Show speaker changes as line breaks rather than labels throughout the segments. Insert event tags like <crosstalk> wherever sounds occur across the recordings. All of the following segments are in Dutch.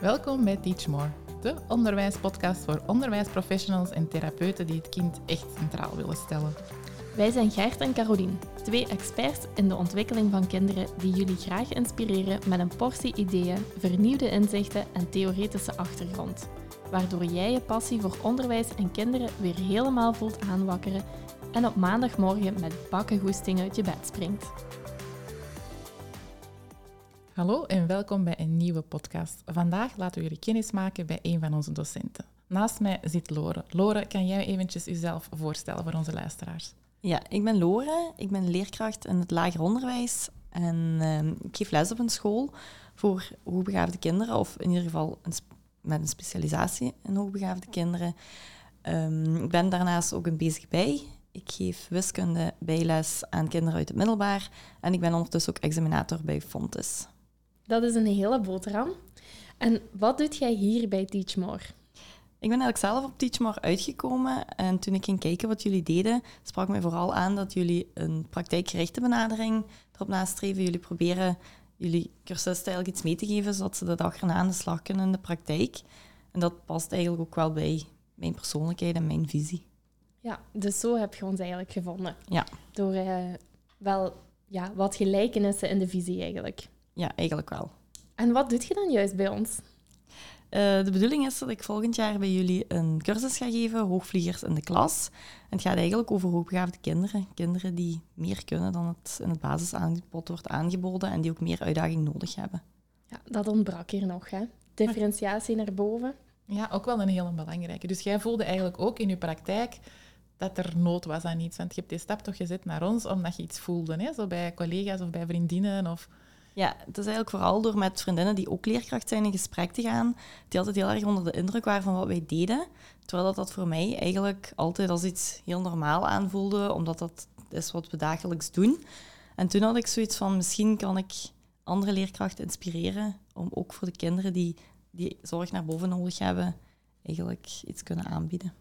Welkom bij Teach More, de onderwijspodcast voor onderwijsprofessionals en therapeuten die het kind echt centraal willen stellen.
Wij zijn Gert en Carolien, twee experts in de ontwikkeling van kinderen die jullie graag inspireren met een portie ideeën, vernieuwde inzichten en theoretische achtergrond. Waardoor jij je passie voor onderwijs en kinderen weer helemaal voelt aanwakkeren en op maandagmorgen met bakkengoesting uit je bed springt.
Hallo en welkom bij een nieuwe podcast. Vandaag laten we jullie kennis maken bij een van onze docenten. Naast mij zit Lore. Lore, kan jij eventjes jezelf voorstellen voor onze luisteraars?
Ja, ik ben Lore. Ik ben leerkracht in het lager onderwijs. En ehm, ik geef les op een school voor hoogbegaafde kinderen, of in ieder geval een met een specialisatie in hoogbegaafde kinderen. Ehm, ik ben daarnaast ook een bezig bij. Ik geef wiskunde bijles aan kinderen uit het middelbaar. En ik ben ondertussen ook examinator bij Fontes.
Dat is een hele boterham. En wat doet jij hier bij Teachmore?
Ik ben eigenlijk zelf op Teachmore uitgekomen en toen ik ging kijken wat jullie deden, sprak mij vooral aan dat jullie een praktijkgerichte benadering erop nastreven. Jullie proberen jullie cursisten eigenlijk iets mee te geven, zodat ze de dag erna aan de slag kunnen in de praktijk. En dat past eigenlijk ook wel bij mijn persoonlijkheid en mijn visie.
Ja, dus zo heb je ons eigenlijk gevonden.
Ja.
Door uh, wel ja, wat gelijkenissen in de visie eigenlijk.
Ja, eigenlijk wel.
En wat doet je dan juist bij ons?
Uh, de bedoeling is dat ik volgend jaar bij jullie een cursus ga geven, hoogvliegers in de klas. En het gaat eigenlijk over hoogbegaafde kinderen. Kinderen die meer kunnen dan het in het basisaanbod wordt aangeboden en die ook meer uitdaging nodig hebben.
Ja, dat ontbrak hier nog, hè? Differentiatie naar boven.
Ja, ook wel een hele belangrijke. Dus jij voelde eigenlijk ook in je praktijk dat er nood was aan iets. Want je hebt die stap toch gezet naar ons omdat je iets voelde, hè? zo bij collega's of bij vriendinnen of...
Ja, het is eigenlijk vooral door met vriendinnen die ook leerkracht zijn in gesprek te gaan, die altijd heel erg onder de indruk waren van wat wij deden. Terwijl dat, dat voor mij eigenlijk altijd als iets heel normaal aanvoelde, omdat dat is wat we dagelijks doen. En toen had ik zoiets van, misschien kan ik andere leerkrachten inspireren om ook voor de kinderen die, die zorg naar boven nodig hebben, eigenlijk iets kunnen aanbieden.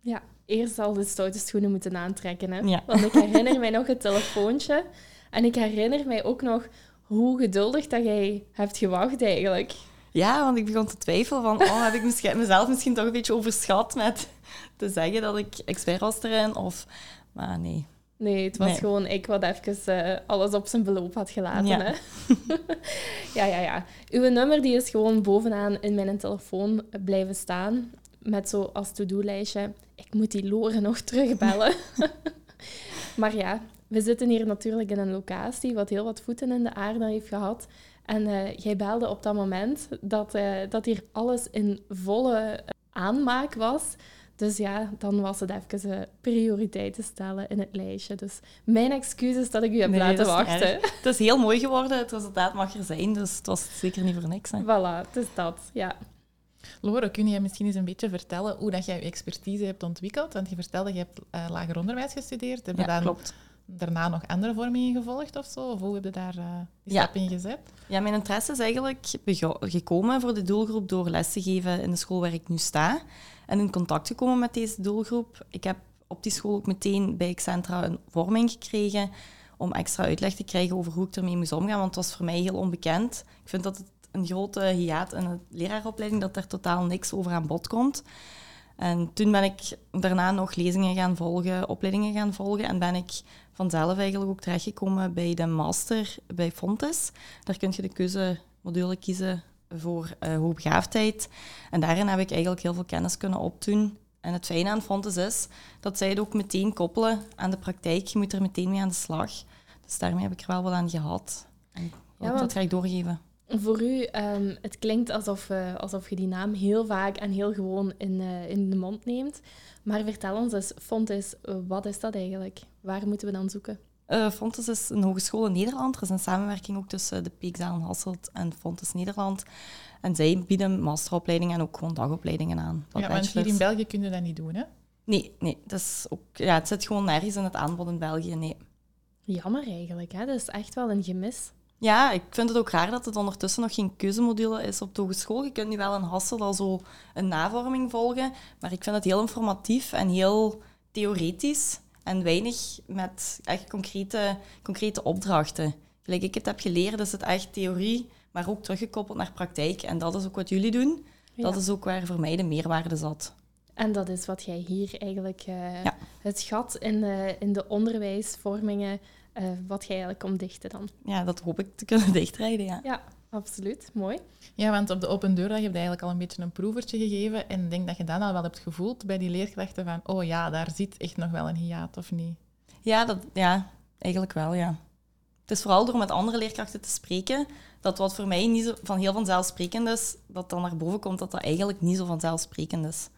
Ja, eerst al de stoute schoenen moeten aantrekken. Hè? Ja. Want ik herinner mij nog het telefoontje. En ik herinner mij ook nog hoe geduldig dat jij hebt gewacht eigenlijk.
Ja, want ik begon te twijfelen van, oh, heb ik mezelf misschien toch een beetje overschat met te zeggen dat ik expert was erin? Of, maar nee.
Nee, het was gewoon ik wat even uh, alles op zijn beloop had gelaten. Ja. Hè? <laughs> ja, ja, ja. Uw nummer die is gewoon bovenaan in mijn telefoon blijven staan. Met zo als to-do-lijstje, ik moet die Loren nog terugbellen. <laughs> maar ja, we zitten hier natuurlijk in een locatie wat heel wat voeten in de aarde heeft gehad. En uh, jij belde op dat moment dat, uh, dat hier alles in volle eh, aanmaak was. Dus ja, dan was het even prioriteiten stellen in het lijstje. Dus mijn excuses dat ik u heb nee, laten wachten.
Het is heel mooi geworden, het resultaat mag er zijn, dus het was zeker niet voor niks. Hè.
Voilà, het is dat, ja.
Lore, kun je misschien eens een beetje vertellen hoe dat jij je expertise hebt ontwikkeld? Want je vertelde, je hebt uh, lager onderwijs gestudeerd.
Heb ja, klopt
daarna nog andere vormingen gevolgd of zo? Of hoe heb je daar uh, die stap in gezet?
Ja, mijn interesse is eigenlijk gekomen voor de doelgroep door les te geven in de school waar ik nu sta. En in contact gekomen met deze doelgroep. Ik heb op die school ook meteen bij Excentra een vorming gekregen om extra uitleg te krijgen over hoe ik ermee moest omgaan, want het was voor mij heel onbekend. Ik vind dat het een grote hiaat in de leraaropleiding, dat er totaal niks over aan bod komt. En toen ben ik daarna nog lezingen gaan volgen, opleidingen gaan volgen en ben ik vanzelf eigenlijk ook terechtgekomen bij de master bij Fontes. Daar kun je de keuzemodule kiezen voor uh, hoogbegaafdheid. En daarin heb ik eigenlijk heel veel kennis kunnen opdoen. En het fijne aan Fontes is dat zij het ook meteen koppelen aan de praktijk. Je moet er meteen mee aan de slag. Dus daarmee heb ik er wel wat aan gehad. En ja, dat ga ik doorgeven.
Voor u, um, het klinkt alsof, uh, alsof je die naam heel vaak en heel gewoon in, uh, in de mond neemt. Maar vertel ons eens, Fontes, wat is dat eigenlijk? Waar moeten we dan zoeken?
Uh, Fontes is een hogeschool in Nederland. Er is een samenwerking ook tussen de Peekzaal Hasselt en Fontes Nederland. En zij bieden masteropleidingen en ook gewoon dagopleidingen aan.
Ja, want hier in België kun je dat niet doen, hè?
Nee, nee dat is ook, ja, het zit gewoon nergens in het aanbod in België, nee.
Jammer eigenlijk, hè? dat is echt wel een gemis.
Ja, ik vind het ook raar dat het ondertussen nog geen keuzemodule is op de hogeschool. Je kunt nu wel in Hassel al zo een navorming volgen, maar ik vind het heel informatief en heel theoretisch en weinig met echt concrete, concrete opdrachten. Gelijk ik het heb geleerd, is het echt theorie, maar ook teruggekoppeld naar praktijk. En dat is ook wat jullie doen. Dat is ook waar voor mij de meerwaarde zat.
En dat is wat jij hier eigenlijk, eh,
Ja.
het gat in de, in de onderwijsvormingen, eh, wat jij eigenlijk komt dichten dan.
Ja, dat hoop ik te kunnen <laughs> dichtrijden, ja.
Ja, absoluut. Mooi.
Ja, want op de open deurdag heb je eigenlijk al een beetje een proevertje gegeven. En ik denk dat je dan al wel hebt gevoeld bij die leerkrachten van, oh ja, daar zit echt nog wel een hiaat, of niet?
Ja, dat, ja, eigenlijk wel, ja. Het is vooral door met andere leerkrachten te spreken, dat wat voor mij niet zo van heel vanzelfsprekend is, dat dan naar boven komt dat dat eigenlijk niet zo vanzelfsprekend is.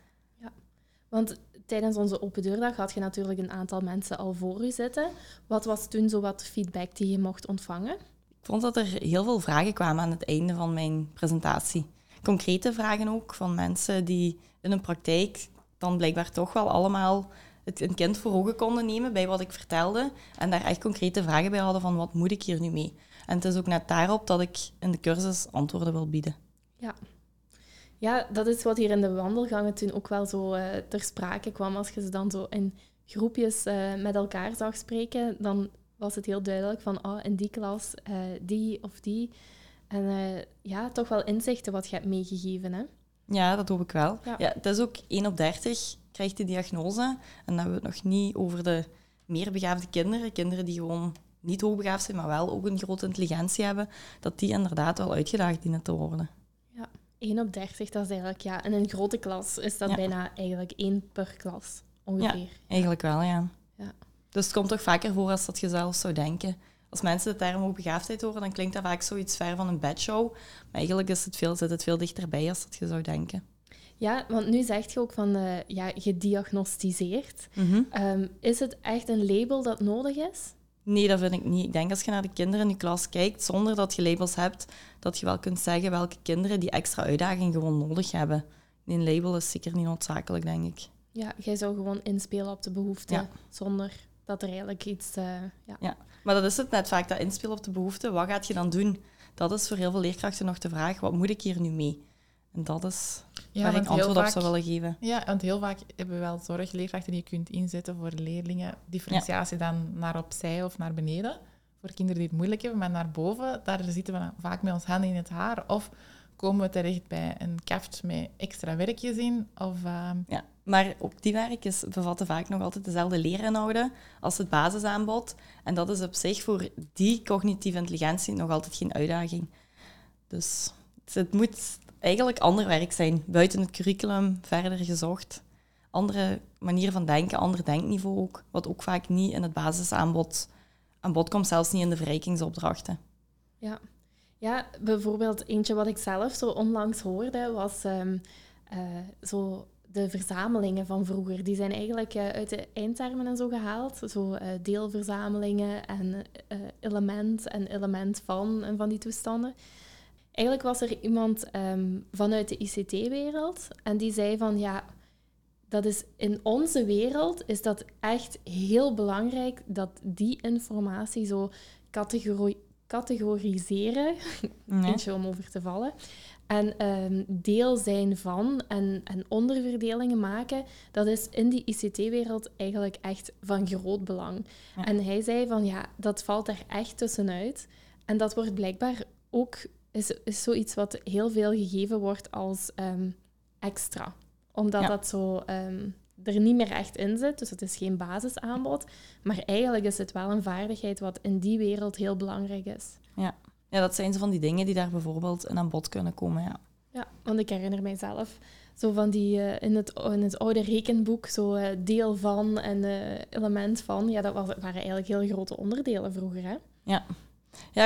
Want tijdens onze open deurdag had je natuurlijk een aantal mensen al voor u zitten. Wat was toen zo wat feedback die je mocht ontvangen?
Ik vond dat er heel veel vragen kwamen aan het einde van mijn presentatie. Concrete vragen ook van mensen die in hun praktijk dan blijkbaar toch wel allemaal het een kind voor ogen konden nemen bij wat ik vertelde en daar echt concrete vragen bij hadden van wat moet ik hier nu mee? En het is ook net daarop dat ik in de cursus antwoorden wil bieden.
Ja, dat is wat hier in de wandelgangen toen ook wel zo eh, ter sprake kwam. Als je ze dan zo in groepjes eh, met elkaar zag spreken, dan was het heel duidelijk van, oh, in die klas, eh, die of die. En ja, toch wel inzichten wat je hebt meegegeven, hè?
Ja, dat hoop ik wel.
Ja.
Ja. het is ook 1 op 30 krijgt die diagnose. En dan hebben we het nog niet over de meer begaafde kinderen. Kinderen die gewoon niet hoogbegaafd zijn, maar wel ook een grote intelligentie hebben. Dat die inderdaad wel uitgedaagd dienen te worden.
1 op 30, dat is eigenlijk, ja, in een grote klas is dat
Ja.
bijna eigenlijk één per klas, ongeveer.
Eigenlijk wel, ja.
Ja.
Dus het komt toch vaker voor als dat je zelf zou denken. Als mensen de term hoogbegaafdheid horen, dan klinkt dat vaak zoiets ver van een bedshow. Maar eigenlijk is het veel, zit het veel dichterbij als dat je zou denken.
Ja, want nu zeg je ook van, eh, ja, gediagnosticeerd. Ehm, is het echt een label dat nodig is?
Nee, dat vind ik niet. Ik denk als je naar de kinderen in je klas kijkt, zonder dat je labels hebt, dat je wel kunt zeggen welke kinderen die extra uitdaging gewoon nodig hebben. Een label is zeker niet noodzakelijk, denk ik.
Ja, jij zou gewoon inspelen op de behoefte,
Ja.
zonder dat er eigenlijk iets... eh, ja.
Maar dat is het net vaak, dat inspelen op de behoefte. Wat gaat je dan doen? Dat is voor heel veel leerkrachten nog de vraag, wat moet ik hier nu mee? En dat is
Ja,
waar ik antwoord op zou willen geven.
Ja, want heel vaak hebben we wel zorgleerkrachten die je kunt inzetten voor leerlingen. Differentiatie dan naar opzij of naar beneden. Voor kinderen die het moeilijk hebben, maar naar boven, daar zitten we vaak met ons handen in het haar. Of komen we terecht bij een kaft met extra werkjes in. Of, ehm,
Ja, maar ook die werk is, bevatten vaak nog altijd dezelfde leerinhouden als het basisaanbod. En dat is op zich voor die cognitieve intelligentie nog altijd geen uitdaging. Dus het moet eigenlijk ander werk zijn, buiten het curriculum verder gezocht. Andere manieren van denken, ander denkniveau ook, wat ook vaak niet in het basisaanbod aan bod komt, zelfs niet in de verrijkingsopdrachten.
Ja. ja, bijvoorbeeld eentje wat ik zelf zo onlangs hoorde, was ehm, eh, zo de verzamelingen van vroeger. Die zijn eigenlijk eh, uit de eindtermen en zo gehaald. Zo eh, deelverzamelingen en element en element van en van die toestanden. Eigenlijk was er iemand ehm, vanuit de ICT-wereld en die zei van ja, dat is in onze wereld is dat echt heel belangrijk dat die informatie zo categori- categoriseren, <laughs>
Nee.
eentje om over te vallen, en ehm, deel zijn van en, en onderverdelingen maken, dat is in die ICT-wereld eigenlijk echt van groot belang.
Ja.
En hij zei van ja, dat valt er echt tussenuit. En dat wordt blijkbaar ook, is, is zoiets wat heel veel gegeven wordt als ehm, extra. Omdat
Ja.
dat zo ehm, er niet meer echt in zit, dus het is geen basisaanbod. Maar eigenlijk is het wel een vaardigheid wat in die wereld heel belangrijk is.
Ja, dat zijn zo van die dingen die daar bijvoorbeeld in aan bod kunnen komen, ja.
Ja, want ik herinner mijzelf zo van die eh, in, het, in het oude rekenboek, zo eh, deel van en eh, element van. Ja, dat was, waren eigenlijk heel grote onderdelen vroeger, hè?
Ja,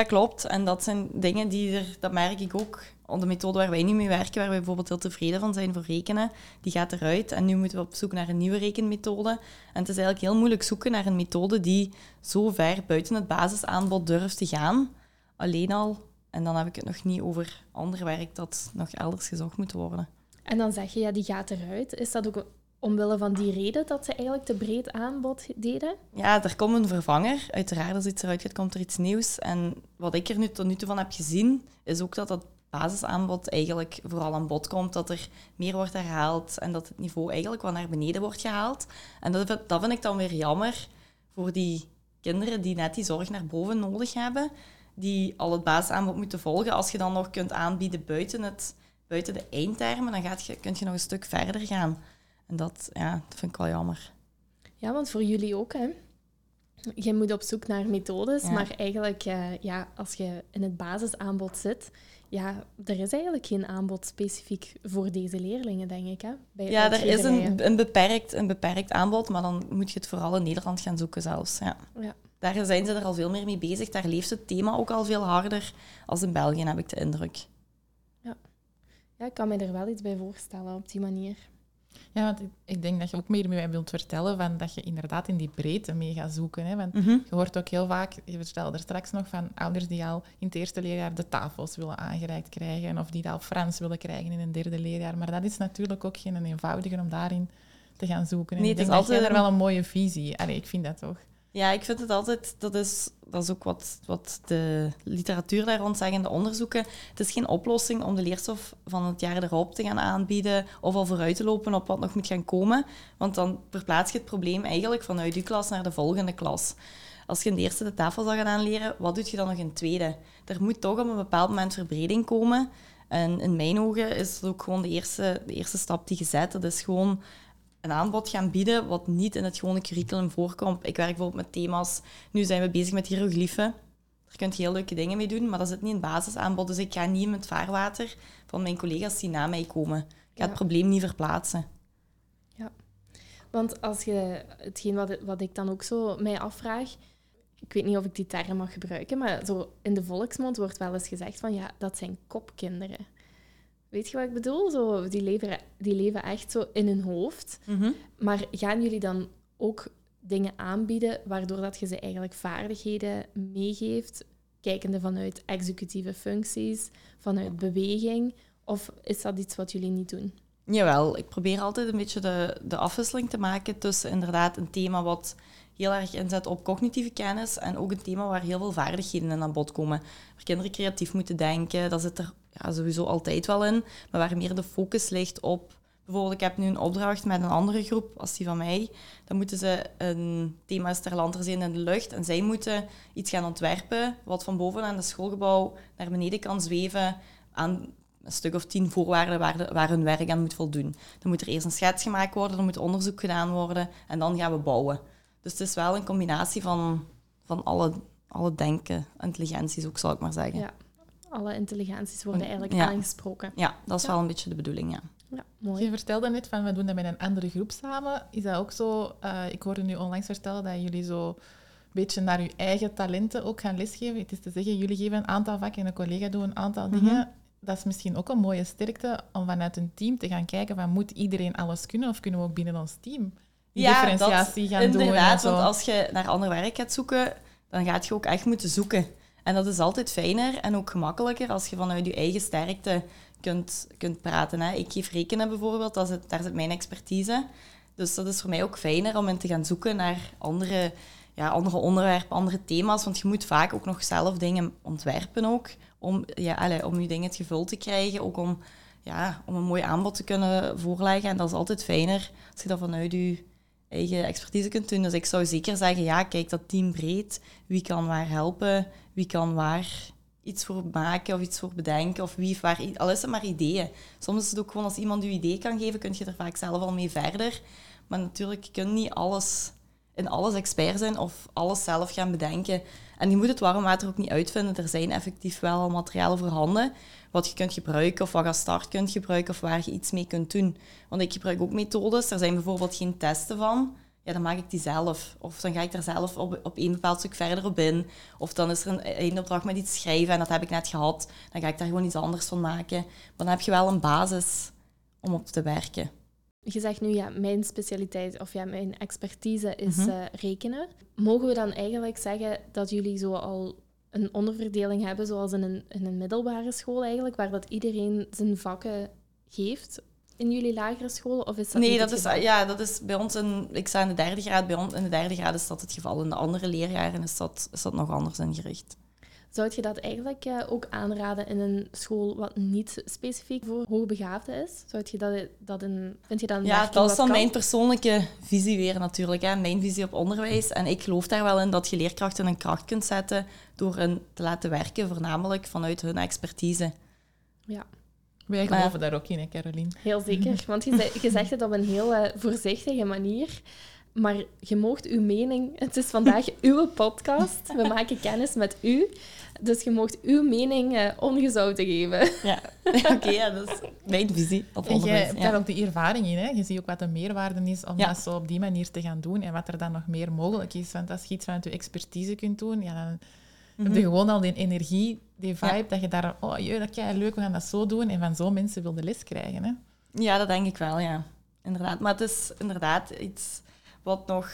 klopt. En dat zijn dingen die er, dat merk ik ook. De methode waar wij nu mee werken, waar wij bijvoorbeeld heel tevreden van zijn voor rekenen, die gaat eruit. En nu moeten we op zoek naar een nieuwe rekenmethode. En het is eigenlijk heel moeilijk zoeken naar een methode die zo ver buiten het basisaanbod durft te gaan. Alleen al. En dan heb ik het nog niet over ander werk dat nog elders gezocht moet worden.
En dan zeg je, ja, die gaat eruit. Is dat ook omwille van die reden dat ze eigenlijk te breed aanbod deden?
Ja, er komt een vervanger. Uiteraard, als iets eruit gaat, komt er iets nieuws. En wat ik er nu tot nu toe van heb gezien, is ook dat dat basisaanbod eigenlijk vooral aan bod komt. Dat er meer wordt herhaald en dat het niveau eigenlijk wat naar beneden wordt gehaald. En dat, dat vind ik dan weer jammer voor die kinderen die net die zorg naar boven nodig hebben, die al het basisaanbod moeten volgen. Als je dan nog kunt aanbieden buiten, het, buiten de eindtermen, dan gaat je, kun je nog een stuk verder gaan. En dat, ja, dat vind ik wel jammer.
Ja, want voor jullie ook, hè? Je moet op zoek naar methodes, maar eigenlijk, uh, ja, als je in het basisaanbod zit, ja, er is eigenlijk geen aanbod specifiek voor deze leerlingen, denk ik. Hè?
Bij ja, er is een, een, beperkt, een beperkt aanbod, maar dan moet je het vooral in Nederland gaan zoeken zelfs. Ja. ja. Daar zijn ze er al veel meer mee bezig. Daar leeft het thema ook al veel harder als in België, heb ik de indruk.
Ja, ja ik kan me er wel iets bij voorstellen op die manier.
Ja, want ik denk dat je ook meer mee wilt vertellen van dat je inderdaad in die breedte mee gaat zoeken. Hè? Want mhm. je hoort ook heel vaak, je vertelde er straks nog van ouders die al in het eerste leerjaar de tafels willen aangereikt krijgen of die al Frans willen krijgen in een derde leerjaar. Maar dat is natuurlijk ook geen eenvoudige om daarin te gaan zoeken. En nee, het is altijd... er wel een mooie visie. Allee, ik vind dat toch.
Ja, ik vind het altijd, dat is, dat is ook wat, wat de literatuur daar rond zeggen, de onderzoeken. Het is geen oplossing om de leerstof van het jaar erop te gaan aanbieden of al vooruit te lopen op wat nog moet gaan komen. Want dan verplaats je het probleem eigenlijk vanuit je klas naar de volgende klas. Als je in de eerste de tafel zal gaan aanleren, wat doe je dan nog in de tweede? Er moet toch op een bepaald moment verbreding komen. En in mijn ogen is het ook gewoon de eerste, de eerste stap die gezet. Dat is gewoon een aanbod gaan bieden wat niet in het gewone curriculum voorkomt. Ik werk bijvoorbeeld met thema's. Nu zijn we bezig met hieroglyphen. Daar kun je heel leuke dingen mee doen, maar dat zit niet in het basisaanbod. Dus ik ga niet in het vaarwater van mijn collega's die na mij komen. Ik ga het probleem niet verplaatsen.
Ja, want als je hetgeen wat, wat ik dan ook zo mij afvraag, ik weet niet of ik die term mag gebruiken, maar zo in de volksmond wordt wel eens gezegd van ja, dat zijn kopkinderen. Weet je wat ik bedoel? Zo, die, leven, die leven echt zo in hun hoofd. Mhm. Maar gaan jullie dan ook dingen aanbieden waardoor dat je ze eigenlijk vaardigheden meegeeft, kijkende vanuit executieve functies, vanuit beweging? Of is dat iets wat jullie niet doen?
Jawel, ik probeer altijd een beetje de, de afwisseling te maken tussen inderdaad een thema wat heel erg inzet op cognitieve kennis en ook een thema waar heel veel vaardigheden in aan bod komen. Waar kinderen creatief moeten denken, dat zit er ja, sowieso altijd wel in, maar waar meer de focus ligt op... Bijvoorbeeld, ik heb nu een opdracht met een andere groep, als die van mij. Dan moeten ze een thema is ter in de lucht en zij moeten iets gaan ontwerpen wat van boven aan het schoolgebouw naar beneden kan zweven aan een stuk of tien voorwaarden waar, waar hun werk aan moet voldoen. Dan moet er eerst een schets gemaakt worden, dan moet onderzoek gedaan worden en dan gaan we bouwen. Dus het is wel een combinatie van, van alle, alle denken, intelligenties ook, zal ik maar zeggen.
Ja, alle intelligenties worden eigenlijk aangesproken.
Ja, dat is wel een beetje de bedoeling, ja.
Ja, mooi.
Je vertelde net van we doen dat met een andere groep samen. Is dat ook zo? Uh, ik hoorde nu onlangs vertellen dat jullie zo een beetje naar je eigen talenten ook gaan lesgeven. Het is te zeggen, jullie geven een aantal vakken en een collega doet een aantal mhm. dingen. Dat is misschien ook een mooie sterkte om vanuit een team te gaan kijken van moet iedereen alles kunnen of kunnen we ook binnen ons team die ja, differentiatie gaan
inderdaad,
doen.
Inderdaad, want als je naar ander werk gaat zoeken, dan gaat je ook echt moeten zoeken. En dat is altijd fijner en ook gemakkelijker als je vanuit je eigen sterkte kunt, kunt praten. Hè. Ik geef rekenen bijvoorbeeld, dat daar zit mijn expertise. Dus dat is voor mij ook fijner om in te gaan zoeken naar andere, ja, andere onderwerpen, andere thema's. Want je moet vaak ook nog zelf dingen ontwerpen ook, om, ja, allez, om je dingen het gevuld te krijgen. Ook om, ja, om een mooi aanbod te kunnen voorleggen. En dat is altijd fijner als je dat vanuit je eigen expertise kunt doen. Dus ik zou zeker zeggen, ja, kijk dat team breed. Wie kan waar helpen? Wie kan waar iets voor maken of iets voor bedenken? Of wie waar... Al is het maar ideeën. Soms is het ook gewoon als iemand je idee kan geven, kun je er vaak zelf al mee verder. Maar natuurlijk, je kunt niet alles, in alles expert zijn of alles zelf gaan bedenken. En je moet het warm water ook niet uitvinden. Er zijn effectief wel al materialen voorhanden wat je kunt gebruiken of wat je start kunt gebruiken of waar je iets mee kunt doen. Want ik gebruik ook methodes. Er zijn bijvoorbeeld geen testen van. Ja, dan maak ik die zelf. Of dan ga ik er zelf op, op een bepaald stuk verder op in. Of dan is er een, een opdracht met iets schrijven en dat heb ik net gehad. Dan ga ik daar gewoon iets anders van maken. Maar dan heb je wel een basis om op te werken.
Je zegt nu, ja, mijn specialiteit of ja, mijn expertise is mhm. eh, rekenen. Mogen we dan eigenlijk zeggen dat jullie zo al een onderverdeling hebben, zoals in een, in een middelbare school eigenlijk, waar dat iedereen zijn vakken geeft? in jullie lagere scholen? Of is dat
nee, dat is, ja, dat is bij ons in... Ik sta in de derde graad. Bij ons in de derde graad is dat het geval. In de andere leerjaren is dat, is dat nog anders ingericht.
Zou je dat eigenlijk eh, ook aanraden in een school wat niet specifiek voor hoogbegaafden is? Zou je dat, dat in, vind je dat een
Ja, dat is dan
kan?
mijn persoonlijke visie weer natuurlijk. Hè. Mijn visie op onderwijs. En ik geloof daar wel in dat je leerkrachten in een kracht kunt zetten door hen te laten werken, voornamelijk vanuit hun expertise.
Ja,
Wij
Maar-
geloven daar ook in, hè, Caroline.
heel zeker. <laughs> Want je, zei- je zegt het op een heel eh, voorzichtige manier. Maar je moogt uw mening... Het is vandaag uw podcast. We maken kennis met u. Dus je moogt uw mening eh, ongezouten geven. <laughs>
Ja, <laughs> oké, ja, dat is mijn visie op
En jij
onderwijs.
hebt
ja.
daar ook de ervaring in. Hè? Je ziet ook wat de meerwaarde is om
Ja.
dat zo op die manier te gaan doen en wat er dan nog meer mogelijk is. Want als je iets vanuit je expertise kunt doen, ja, dan heb je gewoon al die energie, die vibe,
Mhm. Ja.
dat je daar... Oh, jee, dat is leuk, we gaan dat zo doen. En van zo mensen wil de les krijgen. Hè?
Ja, dat denk ik wel, ja. Inderdaad. Maar het is inderdaad iets wat nog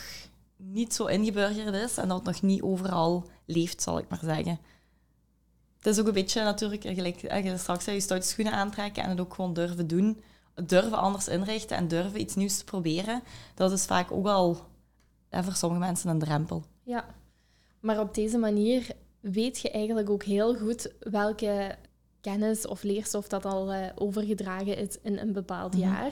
niet zo ingeburgerd is en dat nog niet overal leeft, zal ik maar zeggen. Het is ook een beetje natuurlijk, gelijk eh, je straks zei, je stoute schoenen aantrekken en het ook gewoon durven doen. Durven anders inrichten en durven iets nieuws te proberen. Dat is vaak ook al ja, voor sommige mensen een drempel.
Ja, maar op deze manier weet je eigenlijk ook heel goed welke kennis of leerstof dat al eh, overgedragen is in een bepaald
Mhm.
jaar.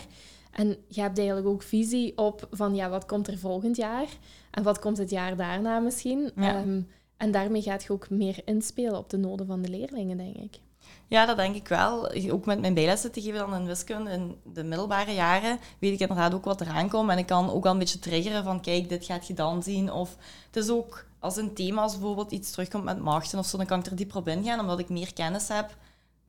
En je hebt eigenlijk ook visie op van ja, wat komt er volgend jaar en wat komt het jaar daarna misschien.
Ja.
Ehm, en daarmee gaat je ook meer inspelen op de noden van de leerlingen, denk ik.
Ja, dat denk ik wel. Ook met mijn bijlessen te geven dan in wiskunde in de middelbare jaren, weet ik inderdaad ook wat eraan komt. En ik kan ook wel een beetje triggeren van, kijk, dit gaat je dan zien. Of het is ook als een thema, als bijvoorbeeld iets terugkomt met machten of zo, dan kan ik er dieper op ingaan, omdat ik meer kennis heb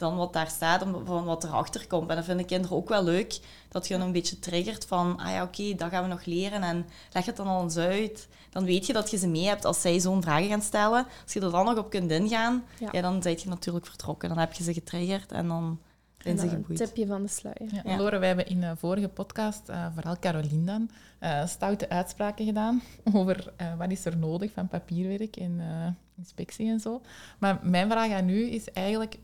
dan wat daar staat, om- van wat erachter komt. En dat vinden kinderen ook wel leuk, dat je hen een beetje triggert van, ah ja, oké, dat gaan we nog leren en leg het dan al eens uit. Dan weet je dat je ze mee hebt als zij zo'n vragen gaan stellen. Als je er dan nog op kunt ingaan,
Ja.
ja. dan ben je natuurlijk vertrokken. Dan heb je ze getriggerd en dan zijn ze
dan een
geboeid.
tipje van de sluier.
Ja. Wij hebben in de vorige podcast, eh, vooral Caroline dan, eh, stoute uitspraken gedaan <laughs> over eh, wat is er nodig van papierwerk en eh, inspectie en zo. Maar mijn vraag aan u is eigenlijk,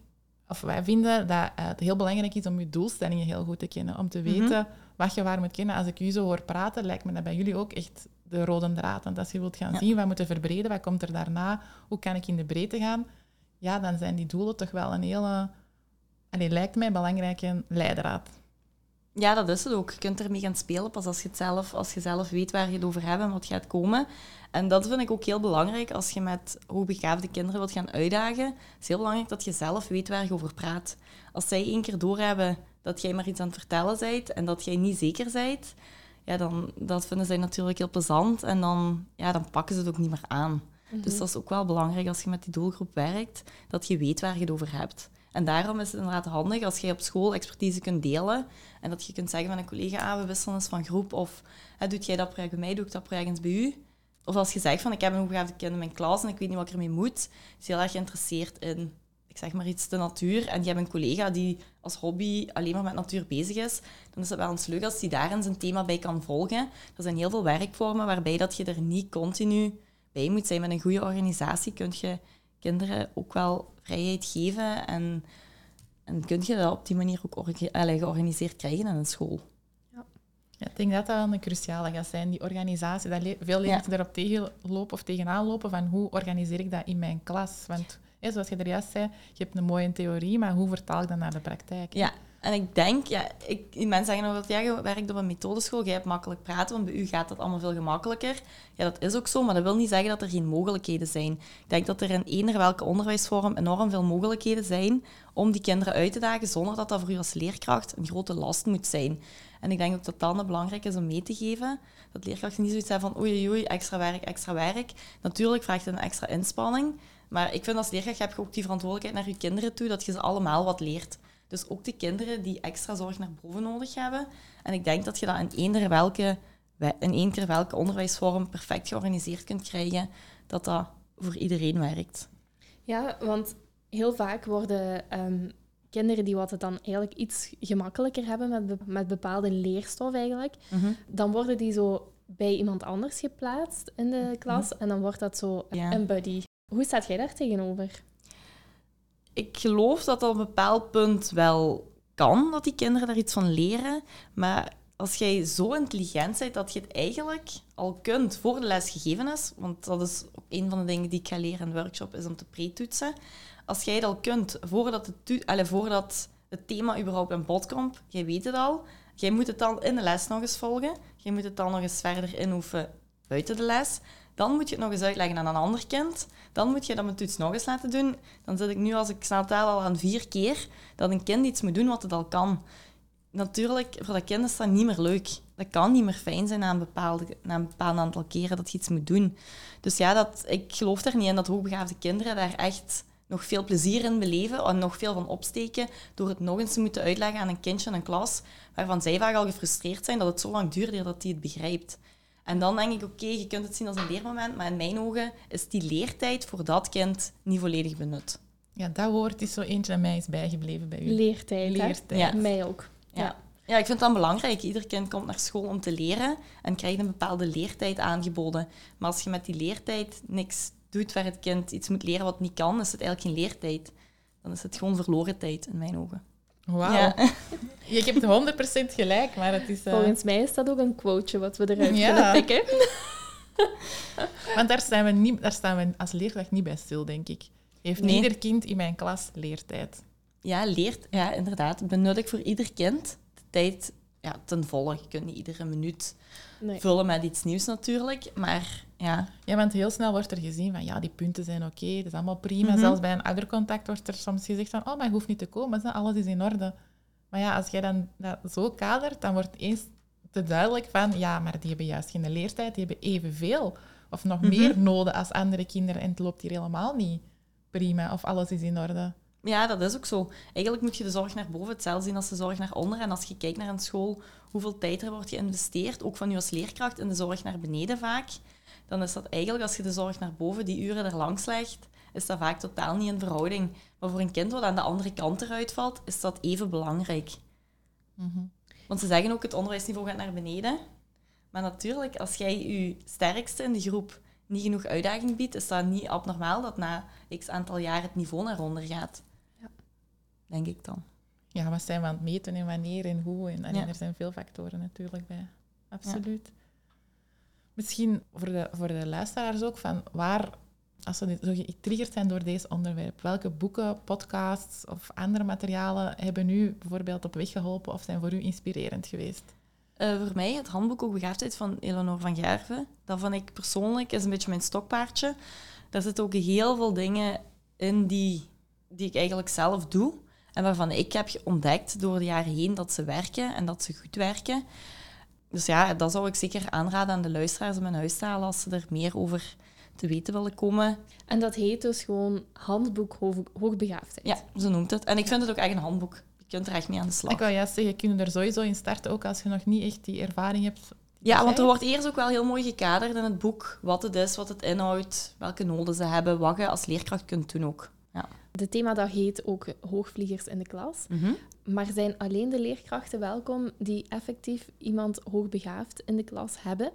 of wij vinden dat eh, het heel belangrijk is om je doelstellingen heel goed te kennen. Om te weten wat je waar moet kennen. Als ik u zo hoor praten, lijkt me dat bij jullie ook echt de rode draad. Want als je wilt gaan
Ja.
zien wat moet je verbreden, wat komt er daarna, hoe kan ik in de breedte gaan, ja, dan zijn die doelen toch wel een hele, allee, lijkt mij, belangrijke leidraad.
Ja, dat is het ook. Je kunt ermee gaan spelen pas als je, het zelf, als je zelf weet waar je het over hebt en wat gaat komen. En dat vind ik ook heel belangrijk als je met hoogbegaafde kinderen wilt gaan uitdagen. Het is heel belangrijk dat je zelf weet waar je over praat. Als zij één keer doorhebben dat jij maar iets aan het vertellen bent en dat jij niet zeker bent, ja, dan dat vinden zij natuurlijk heel plezant en dan, ja, dan pakken ze het ook niet meer aan. Dus dat is ook wel belangrijk als je met die doelgroep werkt, dat je weet waar je het over hebt. En daarom is het inderdaad handig als je op school expertise kunt delen en dat je kunt zeggen van een collega, ah, we wisselen eens van groep of doet jij dat project bij mij, doe ik dat project eens bij u. Of als je zegt van ik heb een hoogbegaafde kind in mijn klas en ik weet niet wat ik ermee moet, is heel erg geïnteresseerd in, ik zeg maar iets, de natuur. En je hebt een collega die als hobby alleen maar met natuur bezig is, dan is het wel eens leuk als die daar zijn thema bij kan volgen. Er zijn heel veel werkvormen waarbij dat je er niet continu bij moet zijn. Met een goede organisatie kun je kinderen ook wel vrijheid geven en, en kun je dat op die manier ook allee, georganiseerd krijgen in een school.
Ja, ik denk dat dat wel een cruciale gaat zijn, die organisatie. Dat le- veel leerlingen erop tegenlopen of tegenaan lopen van hoe organiseer ik dat in mijn klas. Want zoals je er juist zei, je hebt een mooie theorie, maar hoe vertaal ik dat naar de praktijk?
Ja, en ik denk, ja, ik, mensen zeggen dat ja, je werkt op een methodeschool, jij hebt makkelijk praten, want bij u gaat dat allemaal veel gemakkelijker. Ja, dat is ook zo, maar dat wil niet zeggen dat er geen mogelijkheden zijn. Ik denk dat er in eender welke onderwijsvorm enorm veel mogelijkheden zijn om die kinderen uit te dagen, zonder dat dat voor u als leerkracht een grote last moet zijn. En ik denk ook dat dat belangrijk is om mee te geven. Dat leerkrachten niet zoiets hebben van oei, oei, extra werk, extra werk. Natuurlijk vraagt het een extra inspanning. Maar ik vind als leerkracht heb je ook die verantwoordelijkheid naar je kinderen toe, dat je ze allemaal wat leert. Dus ook de kinderen die extra zorg naar boven nodig hebben. En ik denk dat je dat in eender welke, in eender welke onderwijsvorm perfect georganiseerd kunt krijgen, dat dat voor iedereen werkt.
Ja, want heel vaak worden ehm, kinderen die wat het dan eigenlijk iets gemakkelijker hebben met, be- met bepaalde leerstof eigenlijk, dan worden die zo bij iemand anders geplaatst in de klas en dan wordt dat zo
Ja.
een buddy. Hoe staat jij daar tegenover?
Ik geloof dat dat op een bepaald punt wel kan dat die kinderen daar iets van leren, maar als jij zo intelligent bent dat je het eigenlijk al kunt voor de les gegeven is, want dat is een van de dingen die ik ga leren in de workshop, is om te pre-toetsen. Als jij het al kunt voordat het, allez, voordat het thema überhaupt in bod komt, jij weet het al, jij moet het dan in de les nog eens volgen, jij moet het dan nog eens verder inhoeven buiten de les, dan moet je het nog eens uitleggen aan een ander kind. Dan moet je dat met toets nog eens laten doen. Dan zit ik nu, als ik snel al aan vier keer dat een kind iets moet doen wat het al kan. Natuurlijk, voor dat kind is dat niet meer leuk. Dat kan niet meer fijn zijn na een, bepaalde, bepaald aantal keren dat je iets moet doen. Dus ja, dat, ik geloof er niet in dat hoogbegaafde kinderen daar echt nog veel plezier in beleven en nog veel van opsteken door het nog eens te moeten uitleggen aan een kindje in een klas waarvan zij vaak al gefrustreerd zijn dat het zo lang duurt dat hij het begrijpt. En dan denk ik, oké, je kunt het zien als een leermoment, maar in mijn ogen is die leertijd voor dat kind niet volledig benut.
Ja, dat woord is zo eentje aan mij is bijgebleven bij u.
Leertijd, Leertijd. Ja. Mij ook.
Ja. ja. ik vind dat belangrijk. Ieder kind komt naar school om te leren en krijgt een bepaalde leertijd aangeboden. Maar als je met die leertijd niks doet waar het kind iets moet leren wat niet kan, is het eigenlijk geen leertijd. Dan is het gewoon verloren tijd in mijn ogen.
Wauw. Ja. <laughs> Je hebt 100% gelijk, maar het is...
Uh... Volgens mij is dat ook een quoteje wat we eruit ja. kunnen pikken. <laughs>
Want daar staan, we niet, daar staan we als leerkracht niet bij stil, denk ik. Heeft nee. ieder kind in mijn klas leertijd?
Ja, leert, ja, inderdaad. Benut ik voor ieder kind de tijd ja, ten volle. Je kunt niet iedere minuut vullen met iets nieuws natuurlijk, maar ja.
Ja, want heel snel wordt er gezien van, ja, die punten zijn oké, dat is allemaal prima. Mhm. Zelfs bij een oudercontact wordt er soms gezegd van, oh, maar je hoeft niet te komen, alles is in orde. Maar ja, als jij dan dat zo kadert, dan wordt eens te duidelijk van, ja, maar die hebben juist geen leertijd, die hebben evenveel of nog mhm. meer noden als andere kinderen en het loopt hier helemaal niet prima of alles is in orde.
Ja, dat is ook zo. Eigenlijk moet je de zorg naar boven hetzelfde zien als de zorg naar onder. En als je kijkt naar een school, hoeveel tijd er wordt geïnvesteerd, ook van je als leerkracht, in de zorg naar beneden vaak, dan is dat eigenlijk, als je de zorg naar boven die uren er langs legt, is dat vaak totaal niet in verhouding. Maar voor een kind wat aan de andere kant eruit valt, is dat even belangrijk. Mhm. Want ze zeggen ook, het onderwijsniveau gaat naar beneden. Maar natuurlijk, als jij je sterkste in de groep niet genoeg uitdaging biedt, is dat niet abnormaal dat na x aantal jaar het niveau naar onder gaat. Ja. Denk ik dan.
Ja, wat zijn we aan het meten en wanneer en hoe? En, en er zijn veel factoren natuurlijk bij. Absoluut. Misschien voor de, voor de luisteraars ook, van waar, als ze zo getriggerd zijn door deze onderwerp, welke boeken, podcasts of andere materialen hebben u bijvoorbeeld op weg geholpen of zijn voor u inspirerend geweest?
Uh, voor mij het handboek ook begaafdheid van Eleonore van Gerven. Dat vond ik persoonlijk is een beetje mijn stokpaardje. Daar zitten ook heel veel dingen in die, die ik eigenlijk zelf doe. En waarvan ik heb ontdekt door de jaren heen dat ze werken en dat ze goed werken. Dus ja, dat zou ik zeker aanraden aan de luisteraars om in huis te halen als ze er meer over te weten willen komen.
En dat heet dus gewoon Handboek Hoogbegaafdheid.
Ja, zo noemt het. En ik vind het ook echt een handboek kunt er echt mee aan de slag.
Ik wil juist zeggen, je kunt er sowieso in starten, ook als je nog niet echt die ervaring hebt.
Ja, want er wordt eerst ook wel heel mooi gekaderd in het boek wat het is, wat het inhoudt, welke noden ze hebben, wat je als leerkracht kunt doen ook.
De thema dat heet ook hoogvliegers in de klas. Mhm. Maar zijn alleen de leerkrachten welkom die effectief iemand hoogbegaafd in de klas hebben?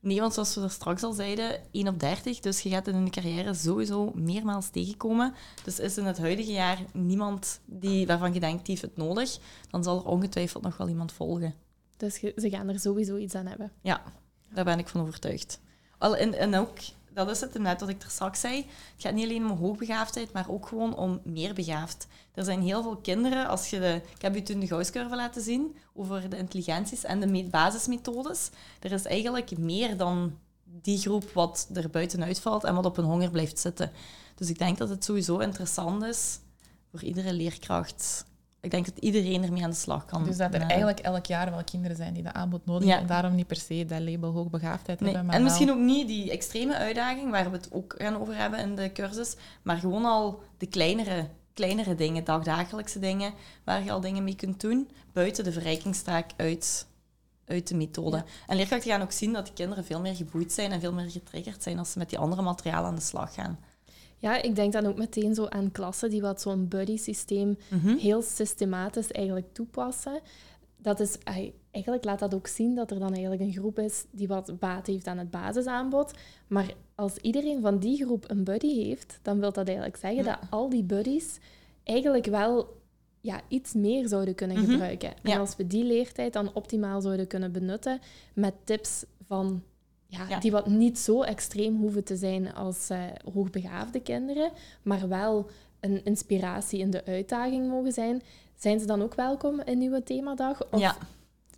Nee, want zoals we er straks al zeiden, 1 op 30. Dus je gaat in de carrière sowieso meermaals tegenkomen. Dus is in het huidige jaar niemand die, waarvan je denkt, die heeft het nodig, dan zal er ongetwijfeld nog wel iemand volgen.
Dus ze gaan er sowieso iets aan hebben?
Ja, daar ben ik van overtuigd. Al, en, en ook dat is het net wat ik er straks zei. Het gaat niet alleen om hoogbegaafdheid, maar ook gewoon om meer begaafd. Er zijn heel veel kinderen, als je de, ik heb u toen de Gauss-curve laten zien over de intelligenties en de basismethodes. Er is eigenlijk meer dan die groep wat er buitenuit valt en wat op een honger blijft zitten. Dus ik denk dat het sowieso interessant is voor iedere leerkracht ik denk dat iedereen ermee aan de slag kan.
Dus dat er eigenlijk elk jaar wel kinderen zijn die dat aanbod nodig hebben. En daarom niet per se dat label hoogbegaafdheid nee. hebben.
Maar en misschien ook niet die extreme uitdaging, waar we het ook gaan over hebben in de cursus. Maar gewoon al de kleinere, kleinere dingen, dagdagelijkse dingen, waar je al dingen mee kunt doen, buiten de verrijkingstaak uit, uit de methode. En leerkrachten gaan ook zien dat de kinderen veel meer geboeid zijn en veel meer getriggerd zijn als ze met die andere materialen aan de slag gaan.
Ja, ik denk dan ook meteen zo aan klassen die wat zo'n buddy-systeem mhm. heel systematisch eigenlijk toepassen. Dat is, eigenlijk laat dat ook zien dat er dan eigenlijk een groep is die wat baat heeft aan het basisaanbod. Maar als iedereen van die groep een buddy heeft, dan wil dat eigenlijk zeggen dat al die buddies eigenlijk wel ja, iets meer zouden kunnen
Mhm.
gebruiken. En
Ja.
als we die leertijd dan optimaal zouden kunnen benutten met tips van, ja,
Ja.
die wat niet zo extreem hoeven te zijn als eh, hoogbegaafde kinderen, maar wel een inspiratie in de uitdaging mogen zijn, zijn ze dan ook welkom in nieuwe themadag? Of
ja,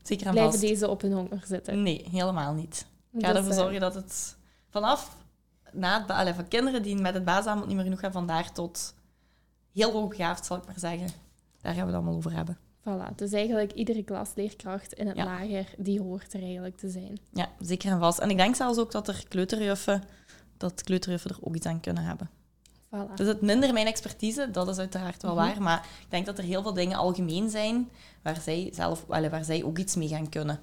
zeker en
blijven
vast.
deze op hun honger zitten?
Nee, helemaal niet. Ik ga ervoor
eh,
zorgen dat het vanaf na het, van kinderen die met het basisaanbod niet meer genoeg hebben, vandaar tot heel hoogbegaafd, zal ik maar zeggen. Daar gaan we het allemaal over hebben.
Voilà, dus eigenlijk iedere klasleerkracht in het
Ja.
lager, die hoort er eigenlijk te zijn.
Ja, zeker en vast. En ik denk zelfs ook dat er kleuterjuffen, dat kleuterjuffen er ook iets aan kunnen hebben.
Voilà.
Dus het minder mijn expertise, dat is uiteraard wel
Mhm.
waar. Maar ik denk dat er heel veel dingen algemeen zijn waar zij, zelf, waar zij ook iets mee gaan kunnen.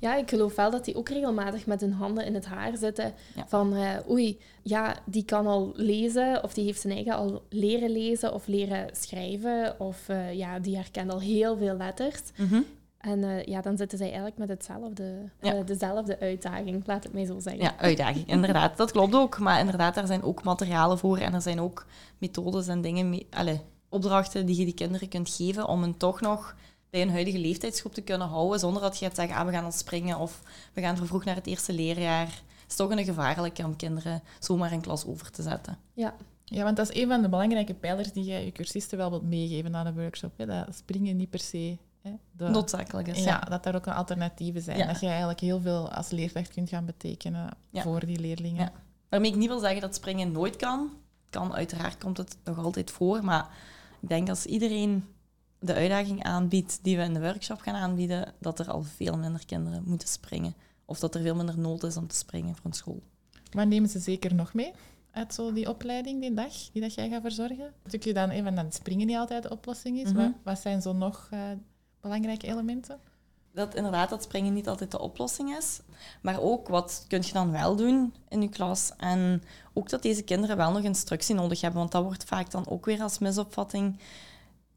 Ja, ik geloof wel dat die ook regelmatig met hun handen in het haar zitten.
Ja.
Van, eh, oei, ja, die kan al lezen, of die heeft zijn eigen al leren lezen of leren schrijven. Of eh, ja, die herkent al heel veel letters. En eh, ja, dan zitten zij eigenlijk met hetzelfde,
Ja.
dezelfde uitdaging, laat het mij zo zeggen.
Ja, uitdaging, <laughs> inderdaad. Dat klopt ook. Maar inderdaad, daar zijn ook materialen voor en er zijn ook methodes en dingen, mee, allee, opdrachten die je die kinderen kunt geven om hen toch nog bij een huidige leeftijdsgroep te kunnen houden, zonder dat je gaat zeggen, ah, we gaan al springen of we gaan vervroegd naar het eerste leerjaar. Het is toch een gevaarlijke om kinderen zomaar een klas over te zetten.
Ja,
Ja, want dat is een van de belangrijke pijlers die je je cursisten wel wilt meegeven na de workshop. Hè. Dat springen niet per se. Hè. De,
Noodzakelijk is.
ja, dat daar ook een alternatieven zijn.
Ja.
Dat je eigenlijk heel veel als leerkracht kunt gaan betekenen
Ja.
voor die leerlingen.
Ja. Waarmee ik niet wil zeggen dat springen nooit kan. Het kan, uiteraard komt het nog altijd voor. Maar ik denk als iedereen de uitdaging aanbiedt die we in de workshop gaan aanbieden, dat er al veel minder kinderen moeten springen. Of dat er veel minder nood is om te springen voor een school.
Maar nemen ze zeker nog mee uit zo die opleiding, die dag, die dat jij gaat verzorgen? Je dan even dat het springen niet altijd de oplossing is.
Mhm.
wat, wat zijn zo nog eh, belangrijke elementen?
Dat inderdaad dat springen niet altijd de oplossing is. Maar ook wat kun je dan wel doen in je klas. En ook dat deze kinderen wel nog instructie nodig hebben. Want dat wordt vaak dan ook weer als misopvatting.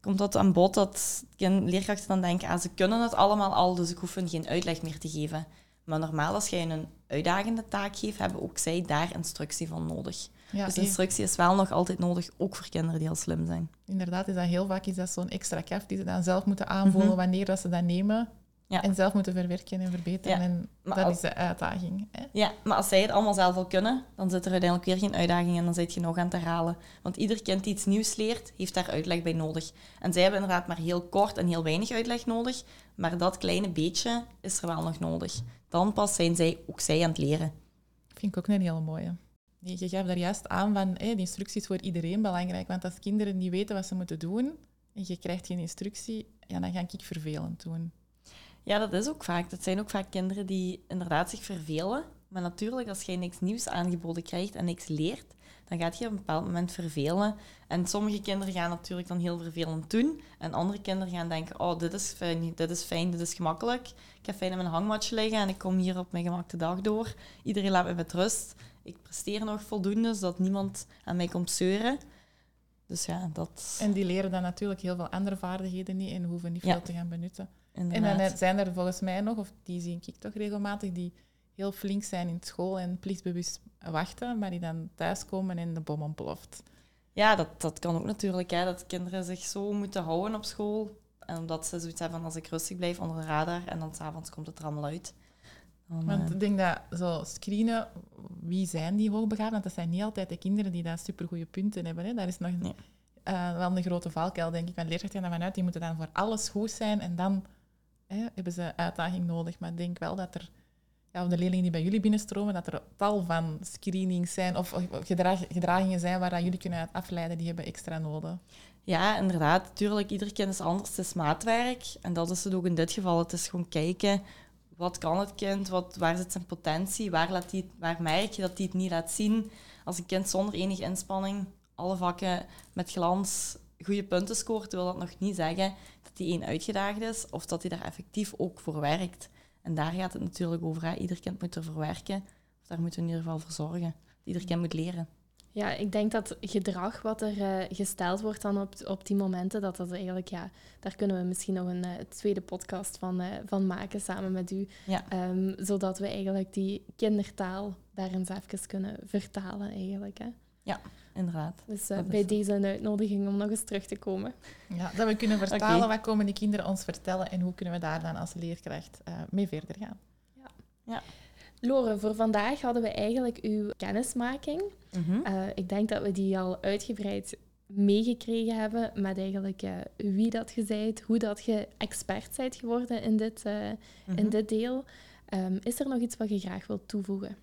Komt dat aan bod dat leerkrachten dan denken, ah, ze kunnen het allemaal al, dus ik hoef hen geen uitleg meer te geven. Maar normaal, als jij een uitdagende taak geeft, hebben ook zij daar instructie van nodig.
Ja,
dus instructie is wel nog altijd nodig, ook voor kinderen die al slim zijn.
inderdaad is dat heel vaak is dat zo'n extra kaf die ze dan zelf moeten aanvoelen
Mhm.
wanneer dat ze dat nemen.
Ja.
En zelf moeten verwerken en verbeteren.
Ja,
En
maar
dat
als-
is de uitdaging. Hè?
Ja, maar als zij het allemaal zelf al kunnen, dan zit er uiteindelijk weer geen uitdaging en dan zit je nog aan het herhalen. Want ieder kind die iets nieuws leert, heeft daar uitleg bij nodig. En zij hebben inderdaad maar heel kort en heel weinig uitleg nodig, maar dat kleine beetje is er wel nog nodig. Dan pas zijn zij ook zij aan het leren.
Vind ik ook een hele mooie. Je gaf daar juist aan van hé, de instructie is voor iedereen belangrijk. Want als kinderen niet weten wat ze moeten doen en je krijgt geen instructie, ja, dan ga ik vervelend doen.
Ja, dat is ook vaak. Dat zijn ook vaak kinderen die inderdaad zich vervelen. Maar natuurlijk, als jij niks nieuws aangeboden krijgt en niks leert, dan gaat je op een bepaald moment vervelen. En sommige kinderen gaan natuurlijk dan heel vervelend doen. En andere kinderen gaan denken, oh, dit is fijn, dit is fijn, dit is gemakkelijk. Ik heb fijn in mijn hangmatje liggen en ik kom hier op mijn gemakte dag door. Iedereen laat me met rust. Ik presteer nog voldoende, zodat niemand aan mij komt zeuren. Dus ja, dat...
En die leren dan natuurlijk heel veel andere vaardigheden niet en hoeven niet
Ja.
veel te gaan benutten. En dan zijn er volgens mij nog, of die zie ik toch regelmatig, die heel flink zijn in school en plichtbewust wachten, maar die dan thuiskomen en de bom ontploft.
Ja, dat, dat kan ook natuurlijk. Hè, dat kinderen zich zo moeten houden op school. En omdat ze zoiets hebben van als ik rustig blijf onder de radar en dan s'avonds komt het er allemaal uit. Dan,
Want
eh,
ik denk dat zo screenen, wie zijn die hoogbegaafden? Want dat zijn niet altijd de kinderen die daar supergoeie punten hebben. Hè. Daar is nog
Nee.
eh, wel een grote valkuil, denk ik. Want leerkrachten gaan ervan uit, die moeten dan voor alles goed zijn en dan hè, hebben ze uitdaging nodig. Maar ik denk wel dat er, ja, de leerlingen die bij jullie binnenstromen, dat er tal van screenings zijn of, of gedrag- gedragingen zijn waar jullie kunnen afleiden, die hebben extra nodig.
Ja, inderdaad. Natuurlijk, ieder kind is anders. Het is maatwerk. En dat is het ook in dit geval. Het is gewoon kijken, wat kan het kind? Wat, waar zit zijn potentie? Waar, laat die, waar merk je dat hij het niet laat zien? Als een kind zonder enige inspanning alle vakken met glans goede punten scoort, wil dat nog niet zeggen hij één uitgedaagd is of dat hij daar effectief ook voor werkt. En daar gaat het natuurlijk over. Hè. Ieder kind moet ervoor werken. Of daar moeten we in ieder geval voor zorgen. Ieder kind moet leren.
Ja, ik denk dat gedrag wat er eh, gesteld wordt dan op, op die momenten, dat dat eigenlijk, ja, daar kunnen we misschien nog een eh, tweede podcast van, eh, van maken samen met u.
Ja.
Ehm, zodat we eigenlijk die kindertaal daar eens even kunnen vertalen eigenlijk. Hè.
Inderdaad.
Dus uh,
is
bij deze een uitnodiging om nog eens terug te komen.
Ja, dat we kunnen vertalen wat komen die kinderen ons vertellen en hoe kunnen we daar dan als leerkracht eh, mee verder gaan.
Lore, voor vandaag hadden we eigenlijk uw kennismaking.
Mhm.
Eh, ik denk dat we die al uitgebreid meegekregen hebben met eigenlijk eh, wie dat je bent, hoe dat je expert bent geworden in dit, eh,
Mhm.
in dit deel. Ehm, is er nog iets wat je graag wilt toevoegen?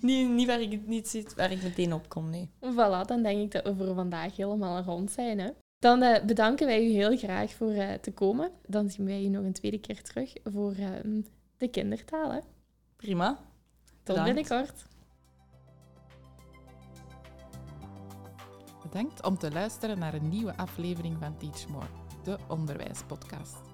Niet, niet waar ik niet zit, waar ik meteen op kom, nee.
Voilà, dan denk ik dat we voor vandaag helemaal rond zijn. Hè? Dan eh, bedanken wij u heel graag voor eh, te komen. Dan zien wij u nog een tweede keer terug voor ehm, de kindertaal. Hè?
Prima.
Tot
Bedankt.
binnenkort.
Bedankt om te luisteren naar een nieuwe aflevering van Teach More, de onderwijspodcast.